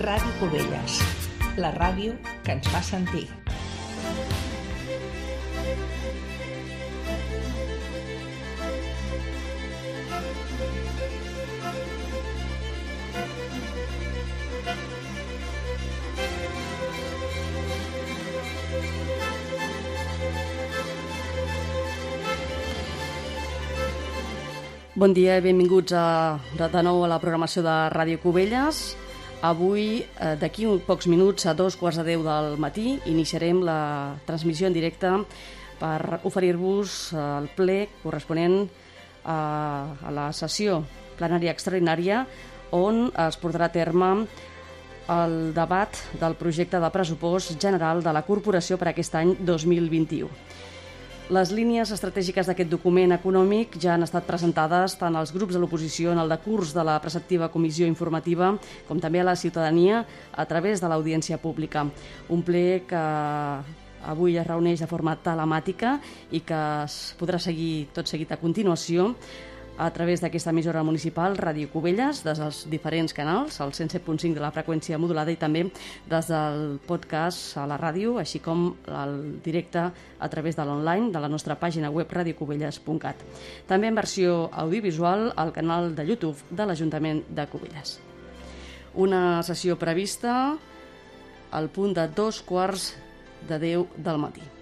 Ràdio Cubelles, la ràdio que ens fa sentir. Bon dia i benvinguts a, de, nou a la programació de Ràdio Cubelles. Avui, eh, d'aquí pocs minuts, a dos quarts de deu del matí, iniciarem la transmissió en directe per oferir-vos eh, el ple corresponent a, a la sessió plenària extraordinària on es portarà a terme el debat del projecte de pressupost general de la corporació per aquest any 2021. Les línies estratègiques d'aquest document econòmic ja han estat presentades tant als grups de l'oposició en el decurs de la preceptiva comissió informativa com també a la ciutadania a través de l'audiència pública. Un ple que avui es reuneix de forma telemàtica i que es podrà seguir tot seguit a continuació a través d'aquesta emissora municipal Ràdio Cubelles, des dels diferents canals, el 107.5 de la freqüència modulada i també des del podcast a la ràdio, així com el directe a través de l'online de la nostra pàgina web radiocubelles.cat. També en versió audiovisual al canal de YouTube de l'Ajuntament de Cubelles. Una sessió prevista al punt de dos quarts de deu del matí.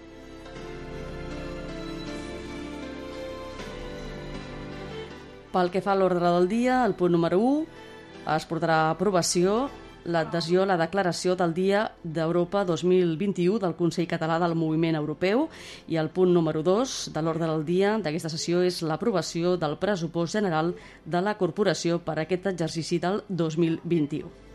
Pel que fa a l'ordre del dia, el punt número 1 es portarà a aprovació l'adhesió a la declaració del Dia d'Europa 2021 del Consell Català del Moviment Europeu i el punt número 2 de l'ordre del dia d'aquesta sessió és l'aprovació del pressupost general de la corporació per aquest exercici del 2021.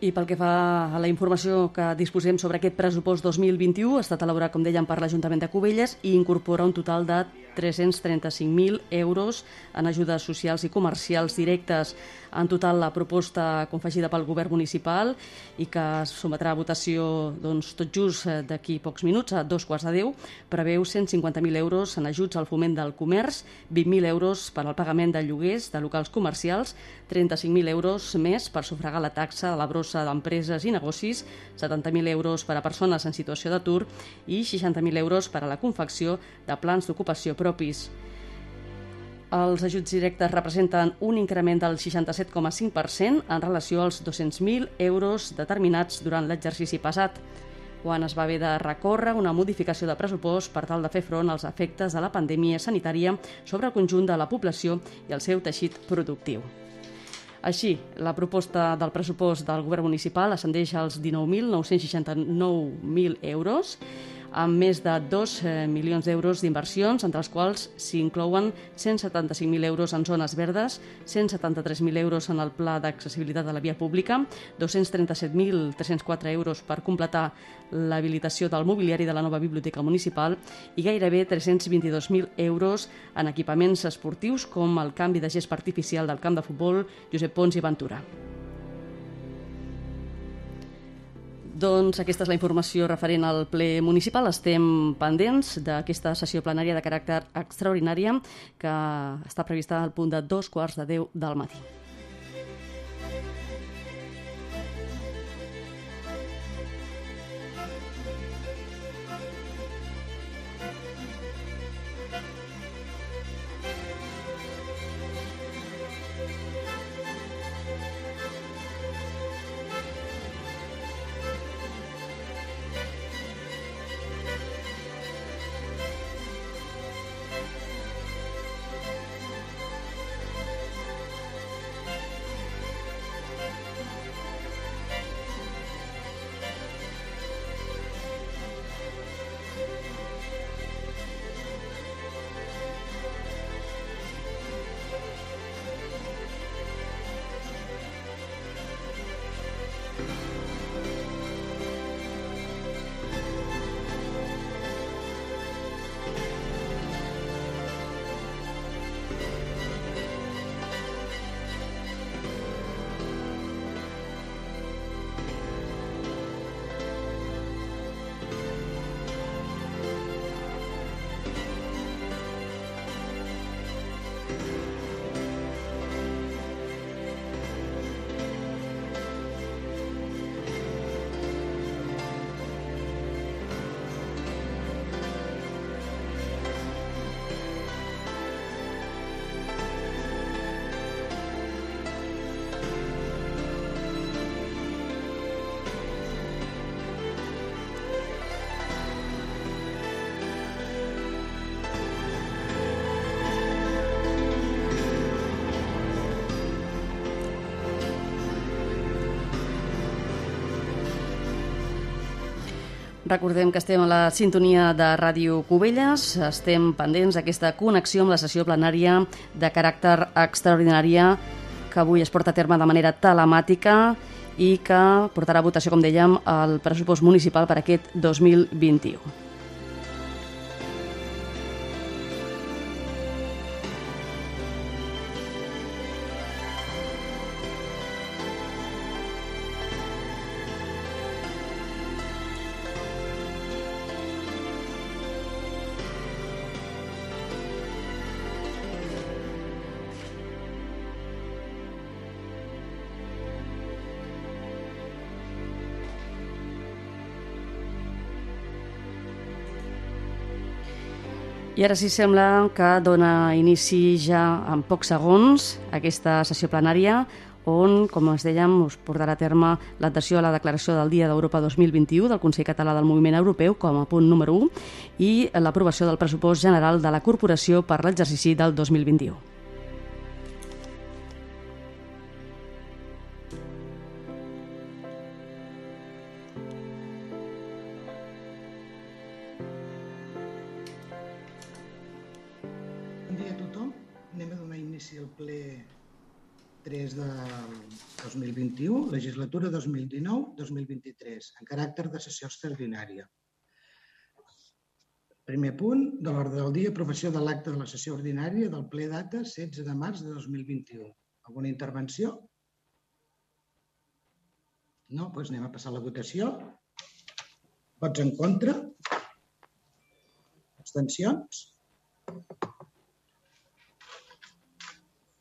I pel que fa a la informació que disposem sobre aquest pressupost 2021, ha estat elaborat, com dèiem, per l'Ajuntament de Cubelles i incorpora un total de 335.000 euros en ajudes socials i comercials directes. En total, la proposta confegida pel govern municipal i que es sometrà a votació doncs, tot just eh, d'aquí pocs minuts, a dos quarts de deu, preveu 150.000 euros en ajuts al foment del comerç, 20.000 euros per al pagament de lloguers de locals comercials, 35.000 euros més per sufragar la taxa de la brossa d'empreses i negocis, 70.000 euros per a persones en situació d'atur i 60.000 euros per a la confecció de plans d'ocupació propis. Els ajuts directes representen un increment del 67,5% en relació als 200.000 euros determinats durant l'exercici passat, quan es va haver de recórrer una modificació de pressupost per tal de fer front als efectes de la pandèmia sanitària sobre el conjunt de la població i el seu teixit productiu. Així, la proposta del pressupost del govern municipal ascendeix als 19.969.000 euros, amb més de 2 eh, milions d'euros d'inversions, entre els quals s'inclouen 175.000 euros en zones verdes, 173.000 euros en el pla d'accessibilitat de la via pública, 237.304 euros per completar l'habilitació del mobiliari de la nova biblioteca municipal i gairebé 322.000 euros en equipaments esportius com el canvi de gest artificial del camp de futbol Josep Pons i Ventura. Doncs aquesta és la informació referent al ple municipal. Estem pendents d'aquesta sessió plenària de caràcter extraordinària que està prevista al punt de dos quarts de deu del matí. Recordem que estem a la sintonia de Ràdio Cubelles, estem pendents d'aquesta connexió amb la sessió plenària de caràcter extraordinària que avui es porta a terme de manera telemàtica i que portarà a votació, com dèiem, el pressupost municipal per aquest 2021. I ara sí sembla que dona inici ja en pocs segons aquesta sessió plenària on, com es dèiem, us portarà a terme l'adhesió a la declaració del Dia d'Europa 2021 del Consell Català del Moviment Europeu com a punt número 1 i l'aprovació del pressupost general de la Corporació per l'exercici del 2021. 2021, legislatura 2019-2023, en caràcter de sessió extraordinària. Primer punt de l'ordre del dia, aprovació de l'acte de la sessió ordinària del ple data 16 de març de 2021. Alguna intervenció? No? Doncs anem a passar a la votació. Vots en contra? Abstencions?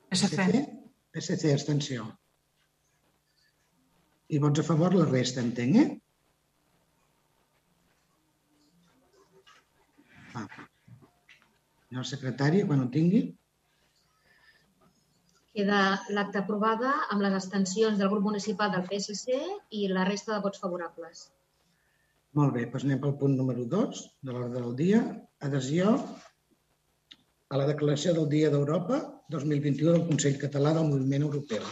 PSC. PSC, abstenció. I vots a favor la resta, entenc, eh? Ah. El secretari, quan ho tingui. Queda l'acte aprovada amb les abstencions del grup municipal del PSC i la resta de vots favorables. Molt bé, doncs anem pel punt número 2 de l'ordre del dia. Adhesió a la Declaració del Dia d'Europa 2021 del Consell Català del Moviment Europeu.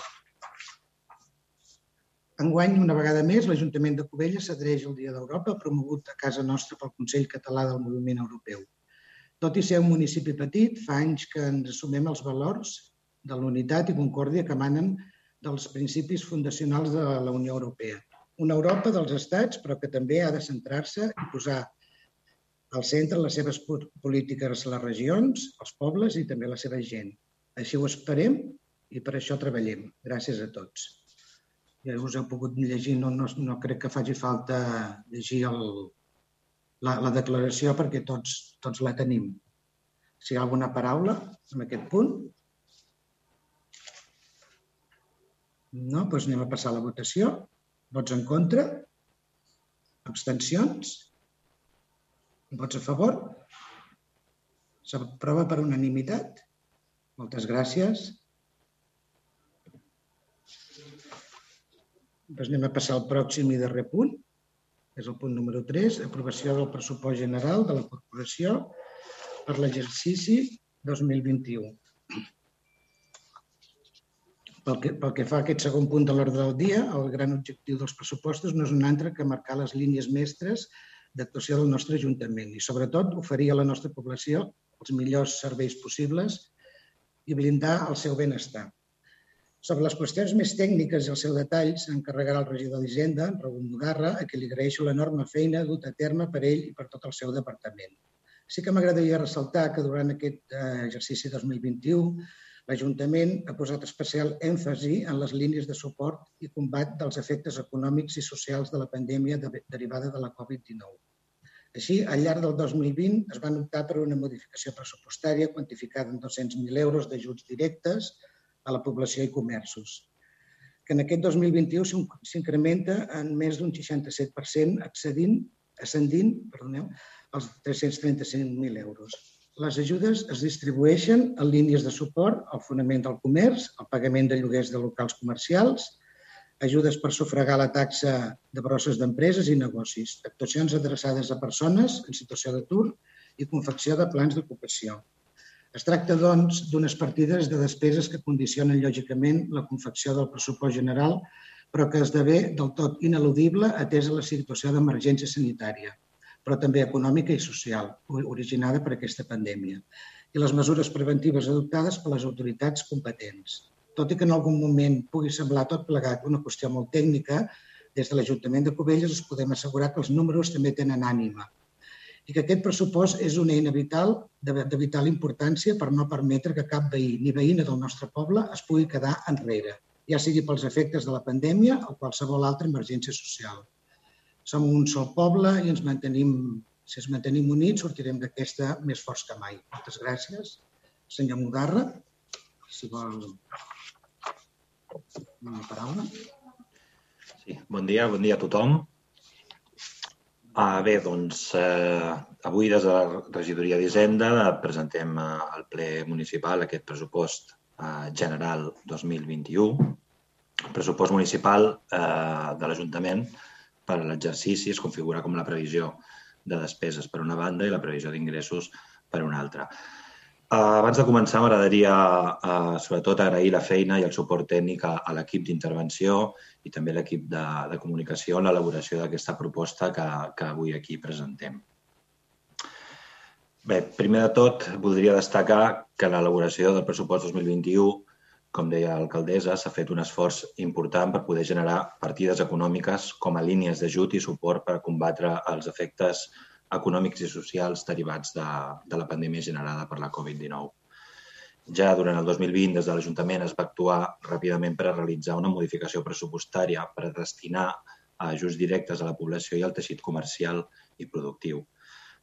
Enguany, una vegada més, l'Ajuntament de Cubelles s'adreix al Dia d'Europa, promogut a casa nostra pel Consell Català del Moviment Europeu. Tot i ser un municipi petit, fa anys que ens assumem els valors de la unitat i concòrdia que emanen dels principis fundacionals de la Unió Europea. Una Europa dels estats, però que també ha de centrar-se i posar al centre les seves polítiques les regions, els pobles i també la seva gent. Així ho esperem i per això treballem. Gràcies a tots. Us heu pogut llegir, no, no, no crec que faci falta llegir el, la, la declaració perquè tots, tots la tenim. Si hi ha alguna paraula en aquest punt? No? Doncs anem a passar a la votació. Vots en contra? Abstencions? Vots a favor? S'aprova per unanimitat. Moltes gràcies. Doncs anem a passar al pròxim i darrer punt. És el punt número 3, aprovació del pressupost general de la corporació per l'exercici 2021. Pel que, pel que fa a aquest segon punt de l'ordre del dia, el gran objectiu dels pressupostos no és un altre que marcar les línies mestres d'actuació del nostre Ajuntament i, sobretot, oferir a la nostra població els millors serveis possibles i blindar el seu benestar. Sobre les qüestions més tècniques i el seu detall s'encarregarà el regidor d'Hisenda, Raúl Mugarra, a qui li agraeixo l'enorme feina dut a terme per ell i per tot el seu departament. Sí que m'agradaria ressaltar que durant aquest eh, exercici 2021 l'Ajuntament ha posat especial èmfasi en les línies de suport i combat dels efectes econòmics i socials de la pandèmia derivada de la Covid-19. Així, al llarg del 2020 es van optar per una modificació pressupostària quantificada en 200.000 euros d'ajuts directes a la població i comerços, que en aquest 2021 s'incrementa en més d'un 67%, accedint, ascendint perdoneu, als 335.000 euros. Les ajudes es distribueixen en línies de suport al fonament del comerç, al pagament de lloguers de locals comercials, ajudes per sufragar la taxa de brosses d'empreses i negocis, actuacions adreçades a persones en situació d'atur i confecció de plans d'ocupació. Es tracta, doncs, d'unes partides de despeses que condicionen lògicament la confecció del pressupost general, però que esdevé del tot ineludible atesa la situació d'emergència sanitària però també econòmica i social, originada per aquesta pandèmia, i les mesures preventives adoptades per les autoritats competents. Tot i que en algun moment pugui semblar tot plegat una qüestió molt tècnica, des de l'Ajuntament de Cubelles us podem assegurar que els números també tenen ànima i que aquest pressupost és una eina vital, de, de vital importància per no permetre que cap veí ni veïna del nostre poble es pugui quedar enrere, ja sigui pels efectes de la pandèmia o qualsevol altra emergència social. Som un sol poble i ens mantenim, si ens mantenim units, sortirem d'aquesta més forts que mai. Moltes gràcies. Senyor Mudarra, si vol una paraula. Sí, bon dia, bon dia a tothom. Ah, bé, doncs eh, avui des de la regidoria d'Hisenda presentem eh, al ple municipal aquest pressupost eh, general 2021. El pressupost municipal eh, de l'Ajuntament per a l'exercici es configura com la previsió de despeses per una banda i la previsió d'ingressos per una altra. Uh, abans de començar, m'agradaria uh, sobretot agrair la feina i el suport tècnic a, a l'equip d'intervenció i també l'equip de, de comunicació en l'elaboració d'aquesta proposta que, que avui aquí presentem. Bé, primer de tot, voldria destacar que l'elaboració del pressupost 2021, com deia l'alcaldessa, s'ha fet un esforç important per poder generar partides econòmiques com a línies d'ajut i suport per combatre els efectes econòmics i socials derivats de, de la pandèmia generada per la Covid-19. Ja durant el 2020, des de l'Ajuntament es va actuar ràpidament per a realitzar una modificació pressupostària per a destinar ajuts directes a la població i al teixit comercial i productiu.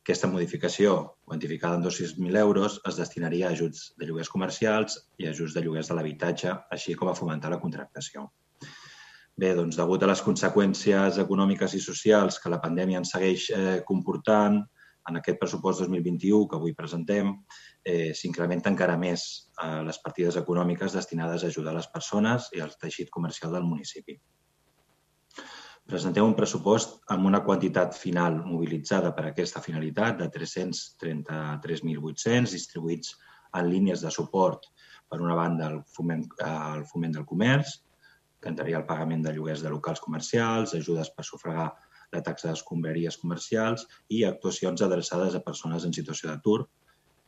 Aquesta modificació, quantificada en 200.000 euros, es destinaria a ajuts de lloguers comercials i ajuts de lloguers de l'habitatge, així com a fomentar la contractació. Bé, doncs, degut a les conseqüències econòmiques i socials que la pandèmia ens segueix eh, comportant, en aquest pressupost 2021 que avui presentem, eh, s'incrementa encara més eh, les partides econòmiques destinades a ajudar les persones i al teixit comercial del municipi. Presentem un pressupost amb una quantitat final mobilitzada per a aquesta finalitat de 333.800 distribuïts en línies de suport, per una banda, el foment, el foment del comerç, entraria el pagament de lloguers de locals comercials, ajudes per sufragar la taxa d'escombraries comercials i actuacions adreçades a persones en situació d'atur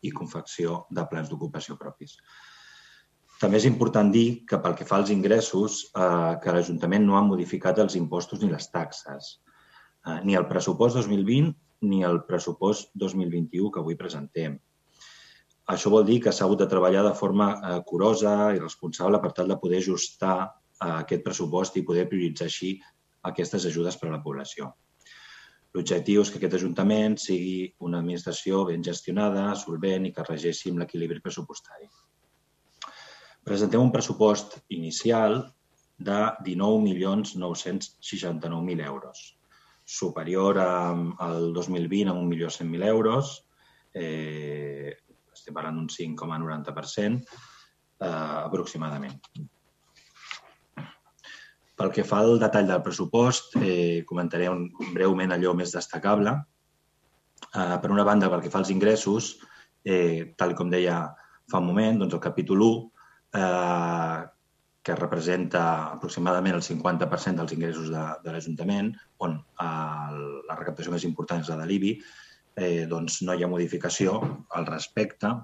i confecció de plans d'ocupació propis. També és important dir que pel que fa als ingressos, eh, que l'Ajuntament no ha modificat els impostos ni les taxes, eh, ni el pressupost 2020 ni el pressupost 2021 que avui presentem. Això vol dir que s'ha hagut de treballar de forma eh, curosa i responsable per tal de poder ajustar aquest pressupost i poder prioritzar així aquestes ajudes per a la població. L'objectiu és que aquest Ajuntament sigui una administració ben gestionada, solvent i que regeixi amb l'equilibri pressupostari. Presentem un pressupost inicial de 19.969.000 euros, superior al 2020 amb 1.100.000 euros, eh, estem parlant d'un 5,90% eh, aproximadament. Pel que fa al detall del pressupost, eh, comentaré un, breument allò més destacable. Eh, per una banda, pel que fa als ingressos, eh, tal com deia fa un moment, doncs el capítol 1, eh, que representa aproximadament el 50% dels ingressos de, de l'Ajuntament, on eh, la recaptació més important és la de l'IBI, eh, doncs no hi ha modificació al respecte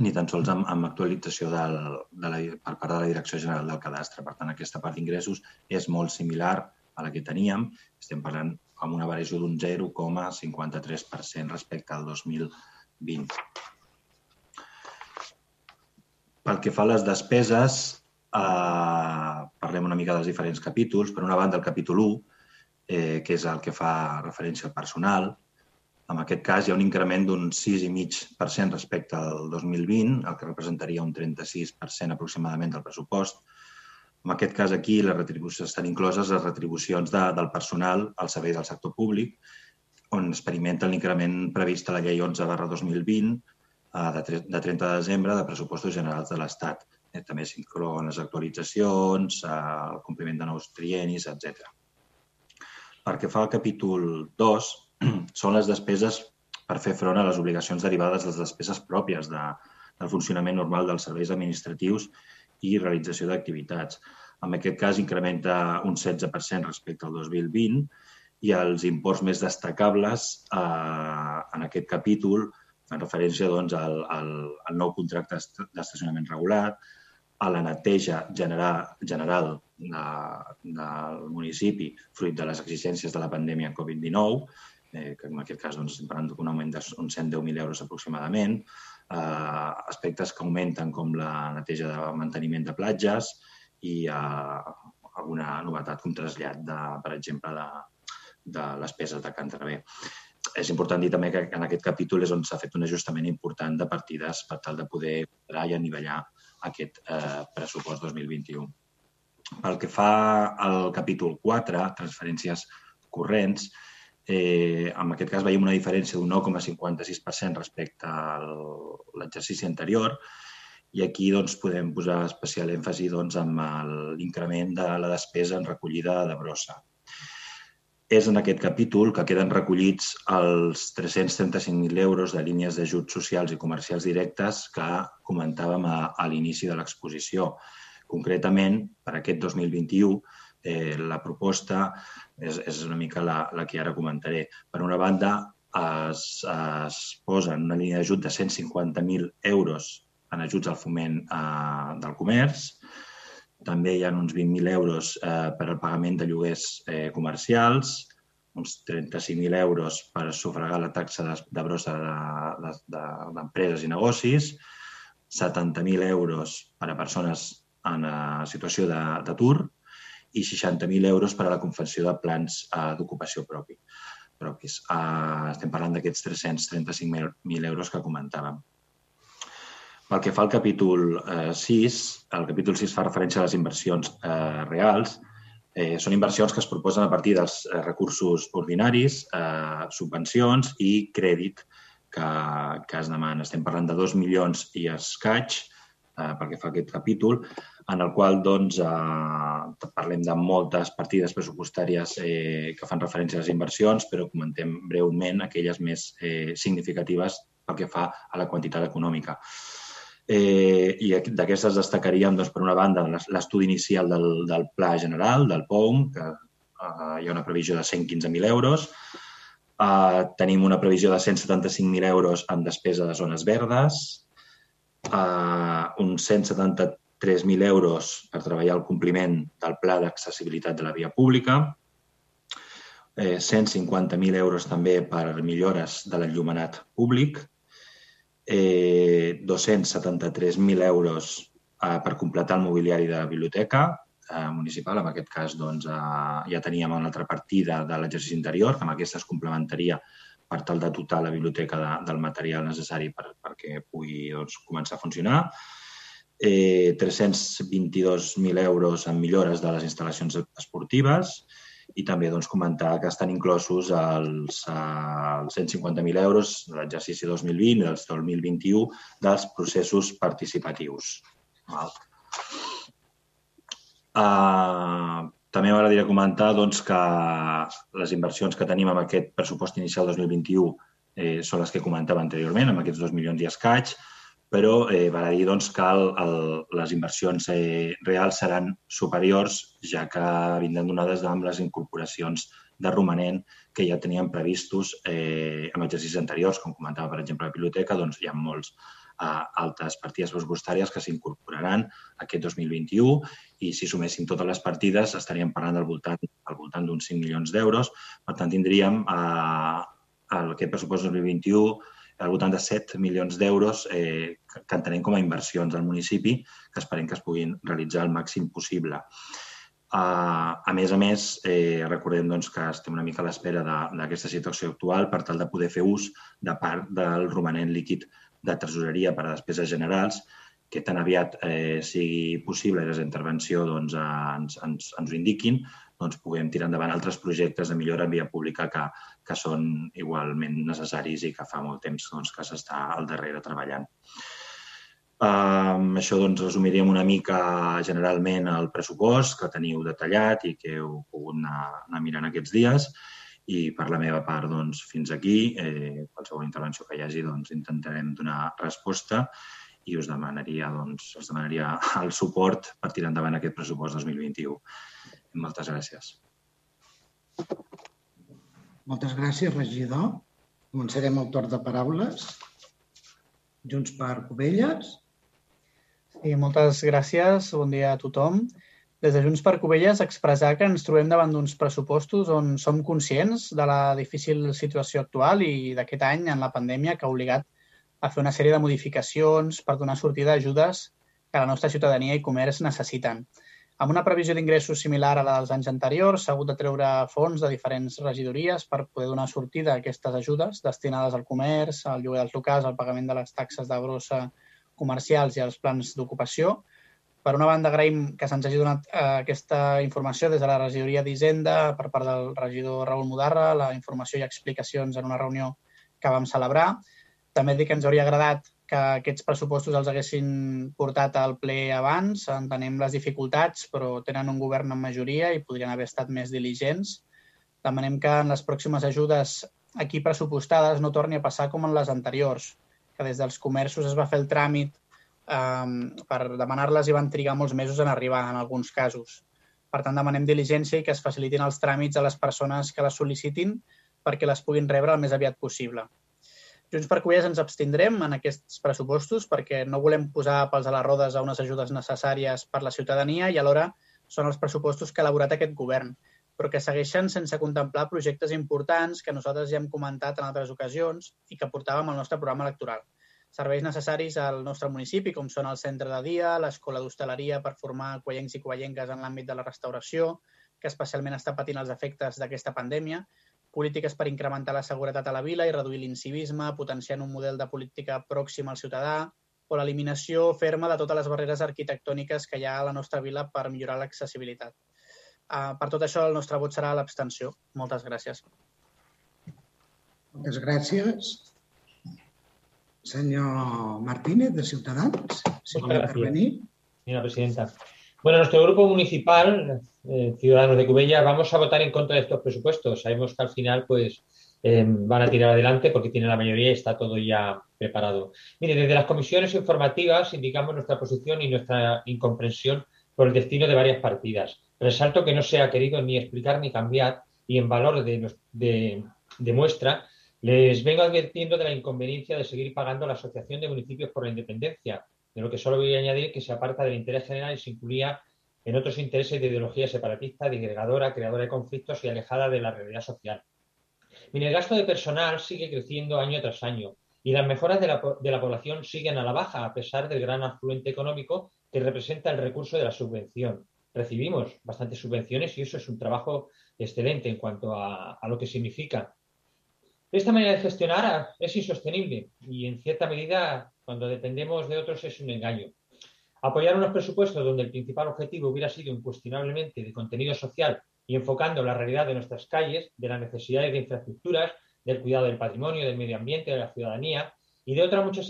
ni tan sols amb, amb actualització del, de la, per part de la Direcció General del Cadastre. Per tant, aquesta part d'ingressos és molt similar a la que teníem. Estem parlant amb una variació d'un 0,53% respecte al 2020. Pel que fa a les despeses, eh, parlem una mica dels diferents capítols. Per una banda, el capítol 1, eh, que és el que fa referència al personal, en aquest cas hi ha un increment d'un 6,5% respecte al 2020, el que representaria un 36% aproximadament del pressupost. En aquest cas aquí les retribucions estan incloses les retribucions de, del personal al servei del sector públic, on experimenta l'increment previst a la llei 11 barra 2020 eh, de, de 30 de desembre de pressupostos generals de l'Estat. Eh, també s'inclouen les actualitzacions, eh, el compliment de nous trienis, etc. Perquè fa el capítol 2, són les despeses per fer front a les obligacions derivades de les despeses pròpies de, del funcionament normal dels serveis administratius i realització d'activitats. En aquest cas, incrementa un 16% respecte al 2020 i els imports més destacables eh, en aquest capítol fan referència doncs, al, al, al nou contracte d'estacionament regulat, a la neteja general, general de, del municipi fruit de les exigències de la pandèmia Covid-19, eh, que en aquest cas doncs, estem parlant d'un augment d'uns 110.000 euros aproximadament, eh, aspectes que augmenten com la neteja de manteniment de platges i eh, alguna novetat com trasllat, de, per exemple, de, de les peses de Can Travé. És important dir també que en aquest capítol és on s'ha fet un ajustament important de partides per tal de poder quadrar i anivellar aquest eh, pressupost 2021. Pel que fa al capítol 4, transferències corrents, eh, en aquest cas veiem una diferència d'un 9,56% respecte a l'exercici anterior i aquí doncs, podem posar especial èmfasi doncs, amb l'increment de la despesa en recollida de brossa. És en aquest capítol que queden recollits els 335.000 euros de línies d'ajuts socials i comercials directes que comentàvem a, a l'inici de l'exposició. Concretament, per aquest 2021, eh, la proposta és, és una mica la, la que ara comentaré. Per una banda, es, es posa en una línia d'ajut de 150.000 euros en ajuts al foment eh, del comerç. També hi ha uns 20.000 euros eh, per al pagament de lloguers eh, comercials, uns 35.000 euros per sufragar la taxa de, de brossa d'empreses de, de, i negocis, 70.000 euros per a persones en uh, situació d'atur i 60.000 euros per a la confecció de plans uh, d'ocupació propi, propis. Uh, estem parlant d'aquests 335.000 euros que comentàvem. Pel que fa al capítol eh, 6, el capítol 6 fa referència a les inversions eh, reals. Eh, són inversions que es proposen a partir dels eh, recursos ordinaris, eh, subvencions i crèdit que, que es demana. Estem parlant de 2 milions i escaig eh, pel que fa a aquest capítol, en el qual doncs, eh, parlem de moltes partides pressupostàries eh, que fan referència a les inversions, però comentem breument aquelles més eh, significatives pel que fa a la quantitat econòmica. Eh, I d'aquestes destacaríem, doncs, per una banda, l'estudi inicial del, del Pla General, del POUM, que eh, hi ha una previsió de 115.000 euros. Eh, tenim una previsió de 175.000 euros en despesa de zones verdes, eh, uns 173.000 euros per treballar el compliment del Pla d'accessibilitat de la via pública, eh, 150.000 euros també per millores de l'enllumenat públic, eh, 273.000 euros eh, per completar el mobiliari de la biblioteca eh, municipal. En aquest cas doncs, eh, ja teníem una altra partida de l'exercici interior, que amb aquesta es complementaria per tal de dotar la biblioteca de, del material necessari per, perquè pugui doncs, començar a funcionar. Eh, 322.000 euros en millores de les instal·lacions esportives i també doncs, comentar que estan inclosos els, els 150.000 euros de l'exercici 2020 i dels 2021 dels processos participatius. Val. Uh, també m'agradaria comentar doncs, que les inversions que tenim amb aquest pressupost inicial 2021 eh, són les que comentava anteriorment, amb aquests 2 milions i escaig, però eh, val a dir doncs, que el, el, les inversions eh, reals seran superiors, ja que vindran donades amb les incorporacions de romanent que ja teníem previstos eh, en exercicis anteriors, com comentava, per exemple, la biblioteca, doncs hi ha molts eh, altes partides pressupostàries que s'incorporaran aquest 2021 i si suméssim totes les partides estaríem parlant del voltant, al voltant d'uns 5 milions d'euros. Per tant, tindríem eh, aquest pressupost 2021 al voltant de 7 milions d'euros eh, que, entenem com a inversions al municipi que esperem que es puguin realitzar el màxim possible. Uh, a més a més, eh, recordem doncs, que estem una mica a l'espera d'aquesta situació actual per tal de poder fer ús de part del romanent líquid de tresoreria per a despeses generals que tan aviat eh, sigui possible i les intervenció doncs, ens, ens, ens ho indiquin, doncs, puguem tirar endavant altres projectes de millora en via pública que, que són igualment necessaris i que fa molt temps doncs, que s'està al darrere treballant. Um, això doncs, resumiríem una mica generalment el pressupost que teniu detallat i que heu pogut anar, anar mirant aquests dies i per la meva part, doncs, fins aquí. Eh, qualsevol intervenció que hi hagi, doncs, intentarem donar resposta i us demanaria, doncs, us demanaria el suport per tirar endavant aquest pressupost 2021. Moltes gràcies. Moltes gràcies, regidor. Començarem el torn de paraules. Junts per Covelles. Sí, moltes gràcies. Bon dia a tothom. Des de Junts per Covelles expressar que ens trobem davant d'uns pressupostos on som conscients de la difícil situació actual i d'aquest any en la pandèmia que ha obligat a fer una sèrie de modificacions per donar sortida a ajudes que la nostra ciutadania i comerç necessiten. Amb una previsió d'ingressos similar a la dels anys anteriors, s'ha hagut de treure fons de diferents regidories per poder donar sortida a aquestes ajudes destinades al comerç, al lloguer dels locals, al pagament de les taxes de brossa comercials i als plans d'ocupació. Per una banda, agraïm que se'ns hagi donat eh, aquesta informació des de la regidoria d'Hisenda per part del regidor Raül Mudarra, la informació i explicacions en una reunió que vam celebrar. També dic que ens hauria agradat que aquests pressupostos els haguessin portat al ple abans. Entenem les dificultats, però tenen un govern en majoria i podrien haver estat més diligents. Demanem que en les pròximes ajudes aquí pressupostades no torni a passar com en les anteriors, que des dels comerços es va fer el tràmit um, per demanar-les i van trigar molts mesos en arribar, en alguns casos. Per tant, demanem diligència i que es facilitin els tràmits a les persones que les sol·licitin perquè les puguin rebre el més aviat possible. Junts per Covelles ens abstindrem en aquests pressupostos perquè no volem posar pels a les rodes a unes ajudes necessàries per la ciutadania i alhora són els pressupostos que ha elaborat aquest govern, però que segueixen sense contemplar projectes importants que nosaltres ja hem comentat en altres ocasions i que portàvem al nostre programa electoral. Serveis necessaris al nostre municipi, com són el centre de dia, l'escola d'hostaleria per formar coellencs i coellenques en l'àmbit de la restauració, que especialment està patint els efectes d'aquesta pandèmia, polítiques per incrementar la seguretat a la vila i reduir l'incivisme, potenciant un model de política pròxim al ciutadà, o l'eliminació ferma de totes les barreres arquitectòniques que hi ha a la nostra vila per millorar l'accessibilitat. Uh, per tot això, el nostre vot serà l'abstenció. Moltes gràcies. Moltes gràcies. Senyor Martínez, de Ciutadans, si vol intervenir. Senyora presidenta. Bueno, nuestro grupo municipal, eh, Ciudadanos de Cubella, vamos a votar en contra de estos presupuestos. Sabemos que al final, pues, eh, van a tirar adelante porque tienen la mayoría y está todo ya preparado. Mire, desde las comisiones informativas indicamos nuestra posición y nuestra incomprensión por el destino de varias partidas. Resalto que no se ha querido ni explicar ni cambiar y en valor de, de, muestra les vengo advirtiendo de la inconveniencia de seguir pagando la Asociación de Municipios por la Independencia, de lo que solo voy a añadir que se aparta del interés general y se incluía en otros intereses de ideología separatista, digregadora, creadora de conflictos y alejada de la realidad social. Mire, el gasto de personal sigue creciendo año tras año y las mejoras de la, de la población siguen a la baja a pesar del gran afluente económico que representa el recurso de la subvención. Recibimos bastantes subvenciones y eso es un trabajo excelente en cuanto a, a lo que significa. Esta manera de gestionar es insostenible y en cierta medida cuando dependemos de otros es un engaño. Apoyar unos presupuestos donde el principal objetivo hubiera sido incuestionablemente de contenido social y enfocando la realidad de nuestras calles, de las necesidades de infraestructuras, del cuidado del patrimonio, del medio ambiente, de la ciudadanía y de otras muchas